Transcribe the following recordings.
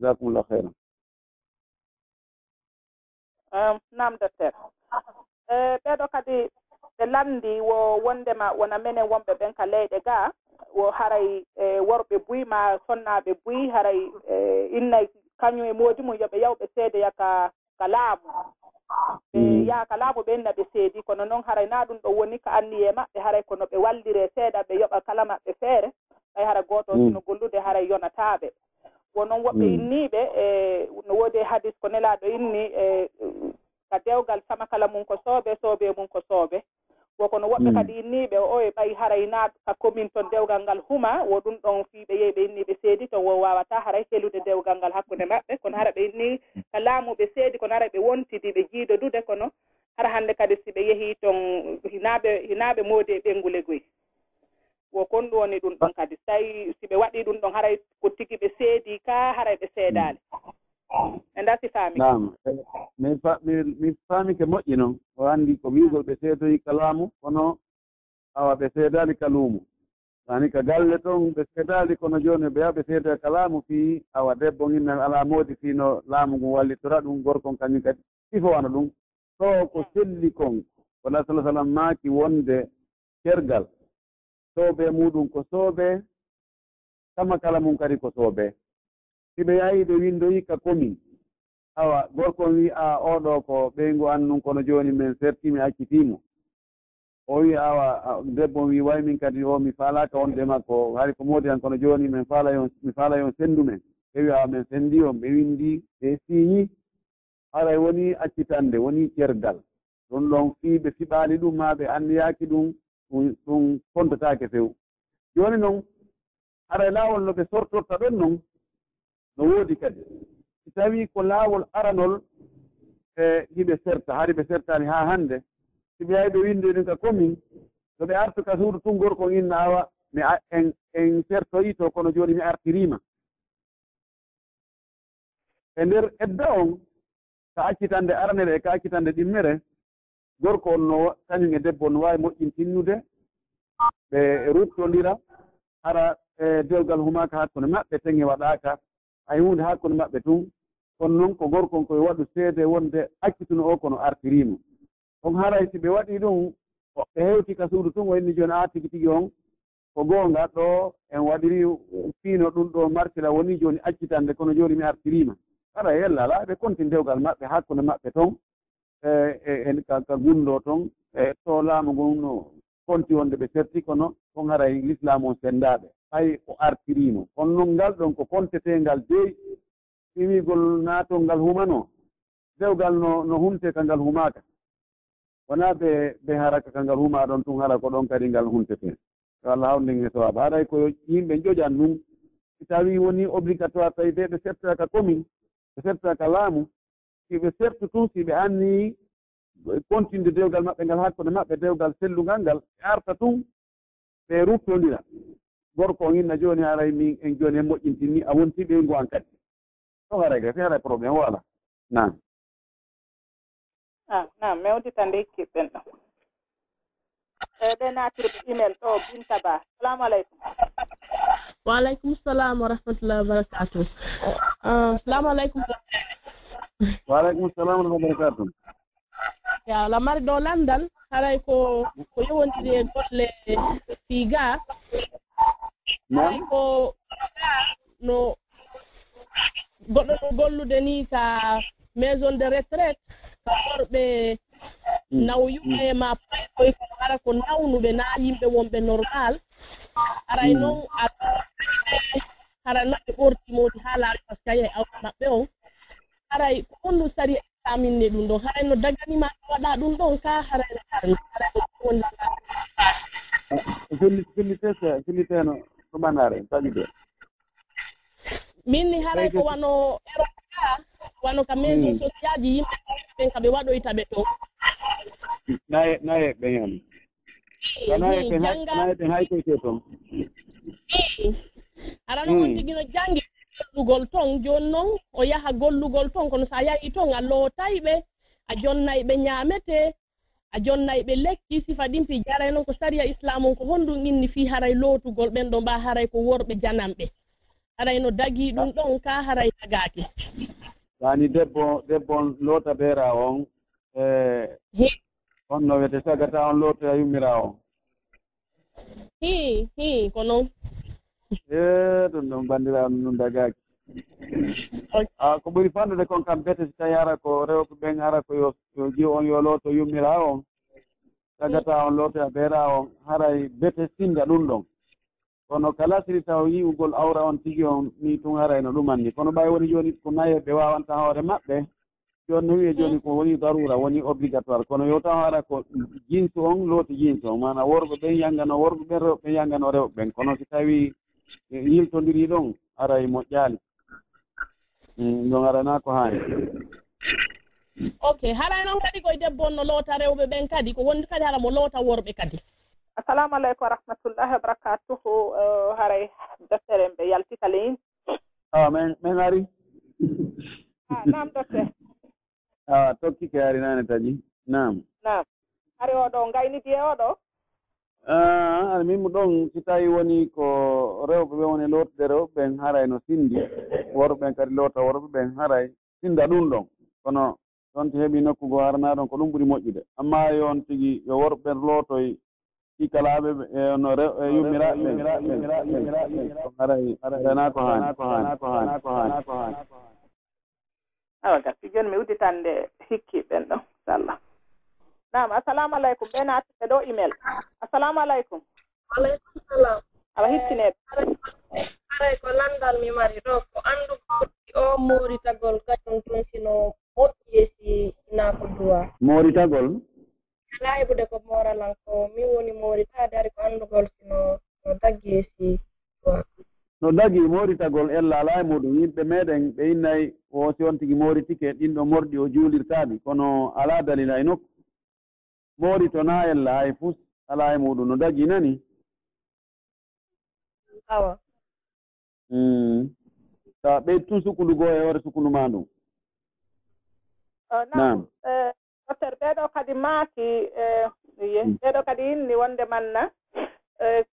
jasakumullah heyran nam docteur. E, Ɓeeɗo kadi ɓe lamdi wo wondema wona minen wonɓe ɓen ka leyɗe gaa wo haray e, worɓe buyi ma sonnaaɓe buyi haray e, innay kañum e moodi mum yoɓe yawɓe seede yaka ka laamu. Ɓe mm. yaha ka laamu ɓe inna ɓe seedi. Kono noon haray naa ɗum ɗo woni ka anni e maɓɓe haray kono ɓe wallire seeɗa ɓe yoɓa kala maɓɓe feere. Ɓay hara gooto mm. sino gollude haray yonataaɓe. wo noon woɓɓe hmm. inniiɓe e no woodi e hadis ko nelaaɗo inni e ka dewgal sama kala mum ko soobe soobe mum ko soobe. Wokono woɓɓe hmm. kadi inniiɓe o e ɓayi haray naa ka commune toon dewgal ngal huma wo ɗum ɗon fiiɓe yehi ɓe inniiɓe seedi toon wo waawataa haray helude dewgal ngal hakkunde maɓɓe. Kono hara ɓe innii ka laamuɓe seedi kono hara ɓe wontidi ɓe jiido dude kono hara hannde kadi si ɓe yehii toon hinaaɓe hinaaɓe moodi e ɓenngule goy wo kon ɗo woni ɗum ɗon kadi. So tawi si ɓe waɗi ɗum ɗon haray ko tigi ɓe seedi ka haray ɓe seedaali e ndasi faami nam min min faami ke moƴƴi noon o anndi ko wiigol ɓe seedoyi ka laamu kono awa ɓe seedaali ka luumu. Ani ka galle toon ɓe seedaali kono jooni ɓe yaha ɓe seeda ka laamu fii awa debbo innan alaa moodi fii no laamu ngun wallitora ɗum gorkon kañum kadi sifowana ɗum. Ɗo ko selli kon wala salah sallam maaki wonde cergal soobe muɗum ko soobe kama kala mum kadi ko soobe. Si ɓe yahi ɓe windoyi ka commune awa gorko wi a oɗo ko ɓeygu annun kono jooni min sertimi accitimo o wi awa debbo wi way min kadi o mi faalaka wonde makko hay ko moodi han kono jooni min faala yon mi faala yon senndumen ɓe wi awa min senndi on ɓe windi ɓe siiñi haray woni accitande woni cerdal ɗum ɗon fii ɓe fiɓaali ɗum ma ɓe anndiyaaki ɗum. ɗum fontotake few jooni noon hara e laawol no ɓe sortorta ɗon noon no woodi kadi. Si tawii ko laawol aranol e hiɓe serta hari ɓe sertaani haa hannde si ɓe yawi ɓe winde ɗum ka commune so ɓe artu ka suudu tunngorkon inna awa mi en en sertoyi to kono jooni mi artiriima e ndeer edda on ka accitande aranere e ka accitande ɗimmere gorko on no kañum e debbo no waawi moƴƴin tinnude ɓe ruttondira hara e dewgal humaaka hakkunde maɓɓe teŋe waɗaaka. Hay hunde hakkunde maɓɓe tun kono noon ko gorkon koye waɗu seede wonde accituno o kono artiriima. On haray si ɓe waɗii ɗum ɓe heewti ka suudu tun o inni jooni a tigi tigi on ko goonga ɗo en waɗiri fiino ɗum ɗo martila woni jooni accitande kono jooni mi artiriima. Ara yella ala ɓe konti dewgal maɓɓe hakkunde maɓɓe toon E, e, en ka gunndo toon e to laamu ngun konti wonde ɓe serti kono on haray l'islam on senndaaɓe. Hay o artiriino kono noon ngal ɗon ko kontetengal deyi ɗimigol naatol ngal humano dewgal no no humte ka ngal humaaka. Wonaa ɓe ɓe haraka ka ngal humaa ɗon tun hara ko ɗon kadi ngal humtete yo allah hawndin e sowaba haray ko yimɓe njoƴan ɗum si tawii woni obligatoire tawi de ɓe sertata ka commune ɓe sertata ka laamu. si ɓe sertu tun si ɓe anni continde dewgal maɓɓe ngal hakkunde maɓɓe dewgal sellungal ngal ɓe arta tun ɓe ruttondira. Gorko on inna jooni haray min en jooni en moƴƴintinni a wonti ɓe an kadi. Ɗo haray gati haray probléme wala. Nan ah, nam nam nam mewtita nde kiɓɓen ɗo. E, ɓe natirɓe email ɗo binta ba. Salamu aleykum. Waaleykum salam wa rahmatullah wa barakatuh. Ah, salamu aleykum. waaleykum salam warahmatullahi wabarakatu yo allah mari ɗo landal haray ko ko yowondiri e golle fiiga haray ko no goɗɗo no gollude ni ka maison de retraite ka worɓe nawyuɓe ma paykoy ko ara ko nawnuɓe na yimɓe wonɓe normal aray noon a hara noon ɓe ɓortimodi haa laaɓe par ce que a yehi awdi maɓɓe on haray honno sari taminne ɗum ɗon haray no daganima waɗa ɗum ɗon ka harayno arni filli fillitete filliteno ko ɓanare taƴi de minni haray ko wano eroka wano ka maison social ji yimɓe ɓen kaɓe waɗoyta ɓe to naye naye ɓen hen kanaye ɓen haykoyte toon arano on tigi no jangi gollugol ton jooni noon o yaha gollugol ton kono so a yahii ton a lootay ɓe a jonnay ɓe ñaamete a jonnay ɓe lekki sifa ɗin pi jaray noon ko saria islam on ko honɗum inni fii haray lootugol ɓen ɗo mbaa haray ko worɓe janamɓe haray no dagii ɗum ɗon ka haray dagaaki yaani debbo debbo on loota beera on e on no wiyete sagata on lootoya yummira on. Hi hi ko noon e ɗum ɗon banndiraaɓe ɗum dagaaki ah, ko ɓuri fandude kon kam bete so tawi ara ko rewɓe ɓen ara ko yo yo jiw on yo looto yummiraa on tagata on lootoya beera on haray bete sinda ɗum ɗon. Kono kala siri taw yi'ugol awra on tigi on ni tun haray no ɗumanni. Kono ɓay woni jooni ko nayeɓe wawanta hoore maɓɓe jooni no wiye jooni ko woni darura woni obligatoire. Kono yo taw ara ko jinse on looti jinse on maana worɓe ɓen yanngano worɓe ɓen rewɓe ɓen yanngano rewɓe ɓen. Kono si tawii yiltondiri ɗon ara e moƴƴaali. Mm, ɗon arana ko haani. Ok haray e noon kadi koye debbo on no loota rewɓe ɓen kadi ko wondi kadi hara mo loota worɓe kadi. Assalamu aleykum wa rahmatullahi wa barakatuhu uh, haray e docteur en ɓe yaltita leyin. A min min ari? A nam docteur a tokkike ari naane taƴi. Nam nam ari oɗo ngaynidi e oɗo Ah, ana mimmo ɗon si tawi woni ko rewɓe ɓe woni lootude rewɓe ɓen haray no sindi. Worɓe ɓen kadi loota worɓe ɓen haray. Sinda ɗum ɗon. Kono toon to heɓi nokkugo harana ɗon ko ɗum ɓuri moƴƴude. Amma yon tigi yo worɓe ɓen lootoye ɗikalaaɓe eh, no eh, yummiraaɓeawa gasi jooni mi udditande hikki ɓen ɗon inchallah nam assalamu aleykum ɓe naatiɓe ɗo email. Assalamu aleykum aleykum salam aɗa hittineɓe aray ko landal mi mari ɗo ko anndu o moritagol kañum ton sino moƴƴi yesi naako duwa. Moritagol? Ala heɓude ko moralanko min woni moritade ari ko anndugol sino no daggi yesi duwa. No dagi moritagol ella alaa e muɗum. Yimɓe meeɗen ɓe innayi o si on tigi moritike ɗin ɗo morɗi o juulirtaaɗi kono alaa dalila e nokku? moori to naa en laayi fuu alaa e muɗum no dagi nani? Awa. Hmm. So ɓey tun sukundu goo e hoore sukundu ma ndum nam eh, docteur ɓeeɗo kadi maaki eh, hmm. ɓeeɗo kadi inni wonde manna eh,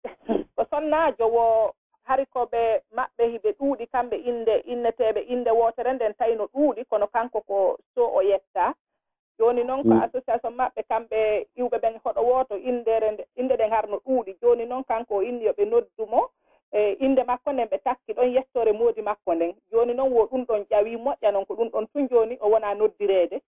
ko sonnaajo wo hari ko ɓe maɓɓe hiɓe ɗuuɗi kamɓe innde inneteeɓe innde wootere nden tawi no ɗuuɗi kono kanko ko so o yetta. jooni noon ko mm. association maɓɓe kamɓe iwɓe ɓen hoɗo wooto indere nde inde ɗen harno ɗuuɗi. Jooni noon kanko o inni yoɓe noddumo e inde makko nden ɓe takki ɗon yettore moodi makko nden. Jooni noon wo ɗum ɗon ƴawi moƴƴa noon ko ɗum ɗon tun jooni o wona noddireede.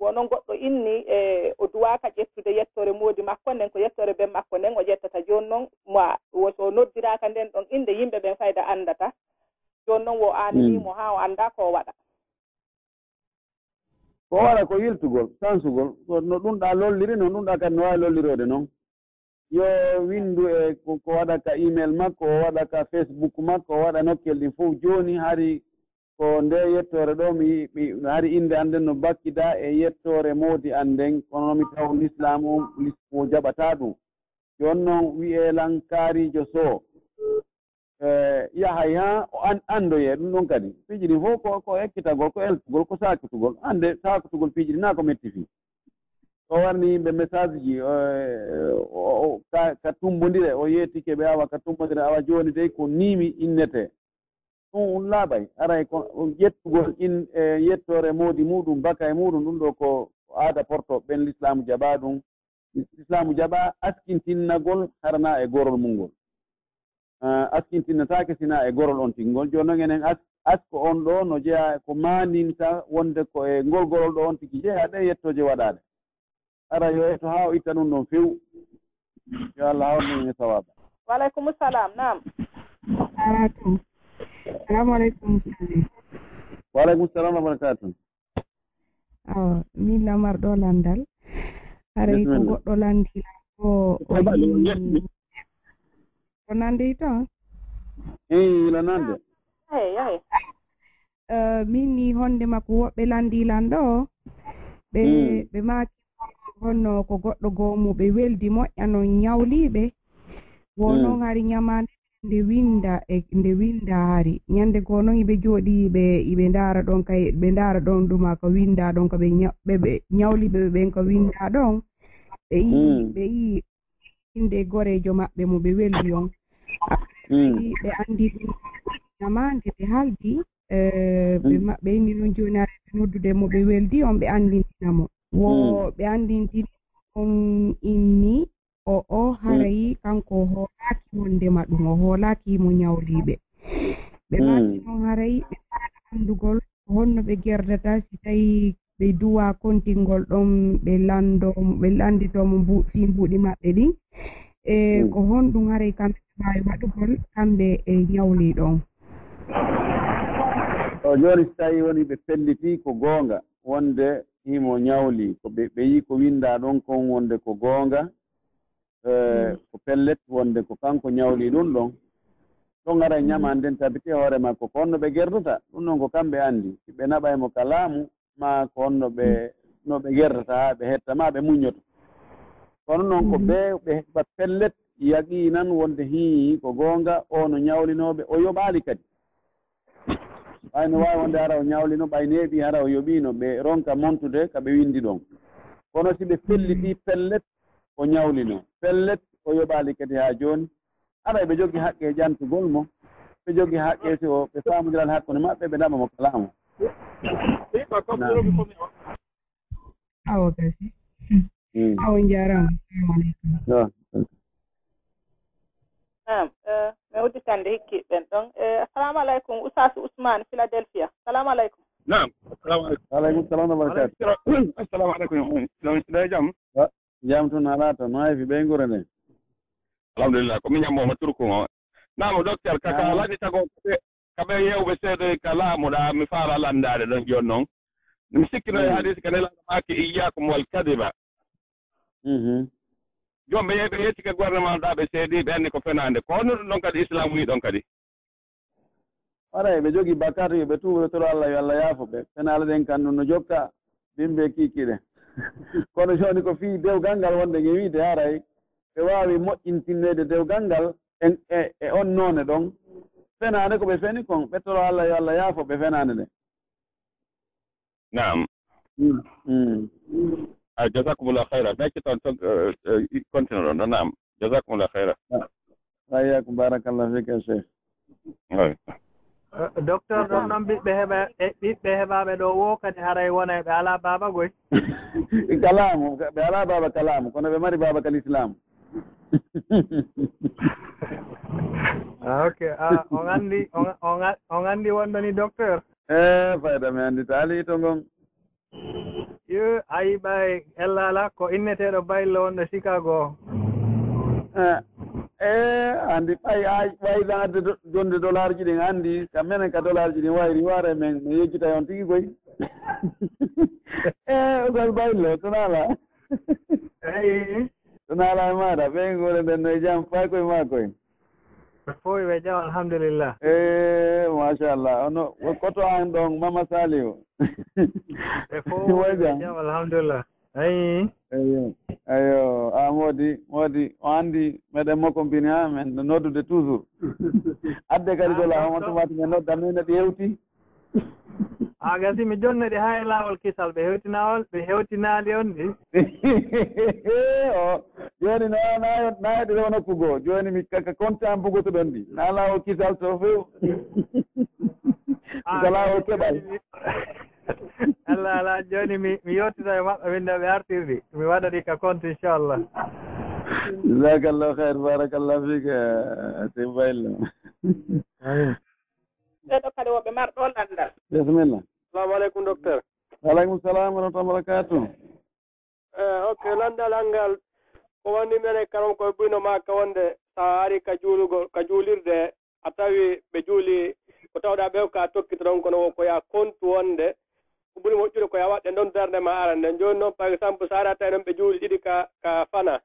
Wonon goɗɗo inni e o duwaka ƴettude yettore moodi makko nden ko yettore ben makko nden o ƴettata. Jooni noon mo so noddiraka nden ɗon inde yimɓe ɓen fayda anndata jooni noon wo aaninimo mm. haa o annda ko o waɗa. ko wara ko yiltugol sansugol no ɗumɗa lolliri no ɗumɗa kadi no wawi lollirode noon yo windu e ko waɗa ka email makko o waɗa ka facebook makko o waɗa nokkel ɗin fof joni hari ko nde yettore ɗo mi hari inde an nden no bakkida e yettore moodi an nden kono mi taw l'islam o ko jaɓata ɗum. Jon noon wi'e lankaarijo soo Eh, yahay ha o anndoye ɗum ɗon kadi. Piiji ɗin fof ko ko ekkitagol ko eltugol ko sakutugol annde sakutugol piiji ɗi naa ko mettifi o warni yimɓe message ji eh, ka tumbondire o yettike ɓe awa ka tumbondire awa jooni dey ko niimi innetee ɗum um laaɓay aray ko ƴettugol in e yettore moodi muɗum baka e muɗum ɗum ɗo ko aada porto ɓen l'islamu jaɓa ɗum. L'islamu jaɓa askintinnagol harana e gorol mum ngol. Ah, askintinnataake sina e gorol on tingol. Jooni noon enen asko on ɗo no jeya ko maaninta wonde ko e ngol gorol ɗo on tigi jeeya ɗe yettoje waɗaade. Ara yo eto haa o itta ɗum ɗon few. Yo allah hawrnin e sawaba waaleykum salam nam salatum salamu aleykum. Waaleykum salam wa barakatum o min lamar ɗo landal. Haray ko goɗɗo landila ko o nande tan eyi ila nande ah, eyi eyi min ni honde makko woɓɓe landilan ɗo ɓe mm. ɓe maaki honno ko goɗɗo goomu ɓe weldi moƴƴa no ñawliiɓe. Goo mm. noon hari ñamande nde winda e nde winda hari ñannde goo noon iɓe jooɗi ɓe iɓe ndaara ɗon kay ɓe ndaara ɗon ɗuma ko winda ɗon ko ɓe ñawliɓe ɓen ko winda ɗon. Ɓe yi mm. ɓe yi inde gorejo maɓɓe mo ɓe welwi on. Ɓe hmm. anndi ɗum nama ɓe haaldi ɓe eh, inni hmm. noon jooni areɓe noddude mo ɓe weldi on ɓe anndintina mo. Wo hmm. ɓe anndintini on inni o o harayi kanko o hoolaaki wondema ɗum o hoolaaki mo ñawliiɓe ɓe maati noon harayi ɓe mbaɗa anndugol honno ɓe gerdata si tawii ɓe duwa kontingol ɗon ɓe lando ɓe landitomo mbuɗi mbuɗi maɓɓe ɗin e hmm. ko honɗum haray kamɓe mbawi waɗugol kamɓe e ñawli ɗon o jooni so tawi woni ɓe pelliti ko goonga wonde himo ñawli ko ɓe yi ko winda ɗon kon wonde ko goonga e hmm. ko pellet wonde ko kanko ñawli ɗum ɗon. Ɗon ara ñama hmm. nden tabiti hoore makko ko honno ɓe gerdata ɗum ɗon ko kamɓe anndi. Ɓe naɓa e mo ka laamu ma ko on ɓe no ɓe yerdata ɓe hetta ma ɓe muñoto. Kono noon ko mm. ɓe ɓe heɓa pellet yaqii nan wonde hii ko goonga o no ñawlinooɓe o yoɓaali kadi. Ɓay no waawi wonde hara o ñawlino ɓay neeɓi hara o yoɓiino ɓe ronka montude kaɓe winndi ɗon. Kono si ɓe felliti pellet o ñawlinoo pellet o yoɓaali kadi haa jooni. Ara ɓe jogii haqqe ƴantugol mo ɓe jogii haqqe si o ɓe faamodiral hakkunde maɓɓe ɓe ndama mo kalaamo. awo kasi awo jarama salamualeykum nam mi udditande hikkiɓeɓen ɗon assalamu aleykum ousas ousmane philadelphia salamu aleykum nam aleykum salam wabarakatu assalamu aleykum ɗe jaam jam toon haala to no hayfi ɓey ngure nde alhamdulillah komin ñammoma turku o nam docteur kaka alaani tago kamɓe yewɓe seeɗa ka laamuɗa mi faala landade ɗon joni noon. Mi sikkino e mm. hadis ka nelaɗomaki iyakum wal kadiba. Mm-hmm. Jom ɓe yehi ɓe yetti gouvernement ɗa ɓe seedi ɓe anndi ko fenande ko honnuɗo ɗon kadi islam wi ɗon kadi. Aray ɓe jogii bakkatu yoɓe tuɓotoro allah yo allah yaafo ɓe penala ɗen kan kanndu no jokka bimɓe kiikiɗe kono jooni ko fii dewgal ngal wonde nge wiide haray ɓe waawi moƴƴintinneede dewgal ngal e, e on noone ɗon. fenade ko ɓe feni kon ɓettoro allah yo allah yaafo ɓe fenade nde nam mm, mm. a jasakumullah hayra mecce toon ton eh, eh, continue ɗon ɗo nam jasakumullah ah, hayra ayakum barakallah fika eh, chef docteur ɗon ɗon ɓiɓɓe heɓa ɓiɓɓe heɓaɓe ɗo wo kadi haray wona ɓe alaa baaba goy. Kalamu ɓe alaa baaba kalamu kono ɓe mari baaba kal islamu Ah, ok. Ah, on anndi on anndi wonɗo ni docteur? E fayda mi anndita ali to ngon? Yo a yiɓa hellala ko inneteeɗo baylo wonɗo chicago. O e anndi ɓay a ɓayɗan adde jonde dollar ji ɗin anndi kam minen ka dollar ji ɗin wayri waare men mi yejjita on tigi koy. E ogal baylo tonaala eyi tonala e maɗa ɓeyngole nden no e jam fay koye maa koye. fof ɓe jam alhamdulillah. Eh, e machallah ono koto an ɗon mama sali o e jam alhamdulillah. Ayi. Eyo eyo a moodi moodi o anndi meɗen mokkompini ha men noddude toujours. Adde kadi ko laawama tumati men noddan noyi neɗɗo yewti. a gasi mi jonnoɗi ha e laawol kisal ɓe hewtinawol ɓe hewtinaali on ndi o jooni na na nayeɗe ɗo noppu goo jooni mi kaka compte bugoto ɗon ndi na laawol kisal to few ko laawol keɓal. allah ala jooni mi mi yettita e maɓɓe min nde ɓe artirɗi mi waɗa ɗi ka compte inchallah. Jasakallahu hayre barakallah fik eh, seybaylla ɗeɗo kadi woɓe marɗo lan bisimilla salamu aleykum docteur. Aleykum salam wa rahmatullah barakatu eh, ok landalanngal ko wandi mene karon koye buyno ma ka wonde so a ari ka juulugol ka juulirde a tawi ɓe juuli ko tawɗa ɓew ka tokkita ɗon kono koya kontu wonde ko ɓuri moƴƴude koya waɗɗe ɗon darde ma aran nden joni noon par exemple so ari a tawi noon ɓe juuli ɗiɗi ka ka fana.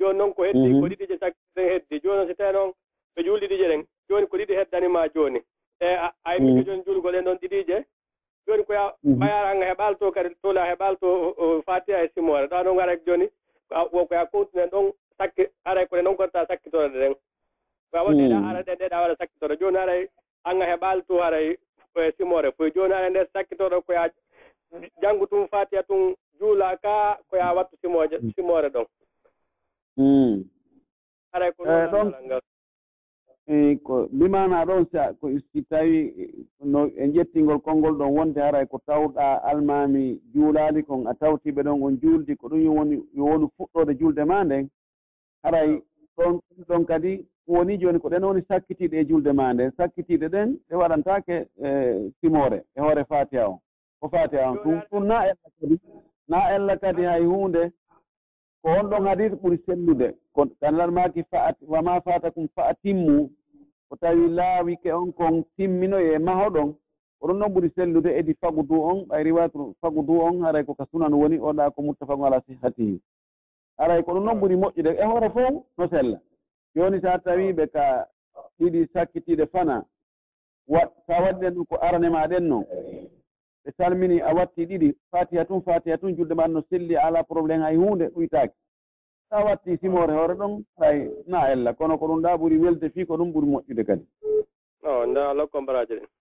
Joni noon ko heddi mhm. ko ɗiɗi je sakkiɗen heddi. Joni noon so tawi noon ɓe juuli ɗiɗi ɗen joni ko ɗiɗi heddanima joni. e a yimɓe mm. joni julgol ɗen ɗon ɗiɗiije. Joni koya ɓayara mm. anga heɓal to kadi tola heɓal to fatiha e simore ɗa ɗon ara joni koya continuen ɗon sakki aray kone noon gonta sakkitorde ɗen. Koya waɗeɗa ara ɗe ndeɗa mm. waɗa sakkitore. Joni aray anga heɓal to aray e simore foy joni aray nde sakkitorde koya janngu tum fatiha tum juula ka koya wattu simoje simore ɗon. Aray ko eh, ɗon Eh, ko mbimana ɗon sa ko si tawi no e ƴettingol konngol ɗon wonde haray e ko tawɗa almami juulaali kon a tawtiɓe ɗon on juuldi ko ɗum yo woni yo woni fuɗɗode juulde ma nden. Haray ɗon ɗon kadi woni jooni ko ɗen woni sakkitiiɗe e julde ma nden. Sakkitiiɗe ɗen ɗe waɗantaake e simore e hoore fatiha o. Ko fatiha on ɗum ɗum na ella kadi na ella kadi hay huunde ko honɗon hadis ɓuri sellude ko kanlanmaki faat wama fata kum fa timmu ko tawi laawike on kon timminoye e mahoɗon oɗon noon ɓuri sellude edi fagu du on ɓay riwatu fagu du on haray ko ka sunan woni oɗa ko muttafagu ala sihatihi aray ko ɗum noon ɓuri moƴƴude e hoore fof no sella. Joni sa tawi ɓe ka ɗiɗi sakkitiiɗe fana wat sa waɗi ɗen ɗum ko arane maɗen noon ɓe salmini a watti ɗiɗi fatiha tun fatiha tun julde ma no selli ala probléme hay hunde ɗuytaaki sa watti simore hoore ɗon hay na ella kono ko ɗum ɗa ɓuri welde fii ko ɗum ɓuri moƴƴude kadi. O nda ala comparaje ɗen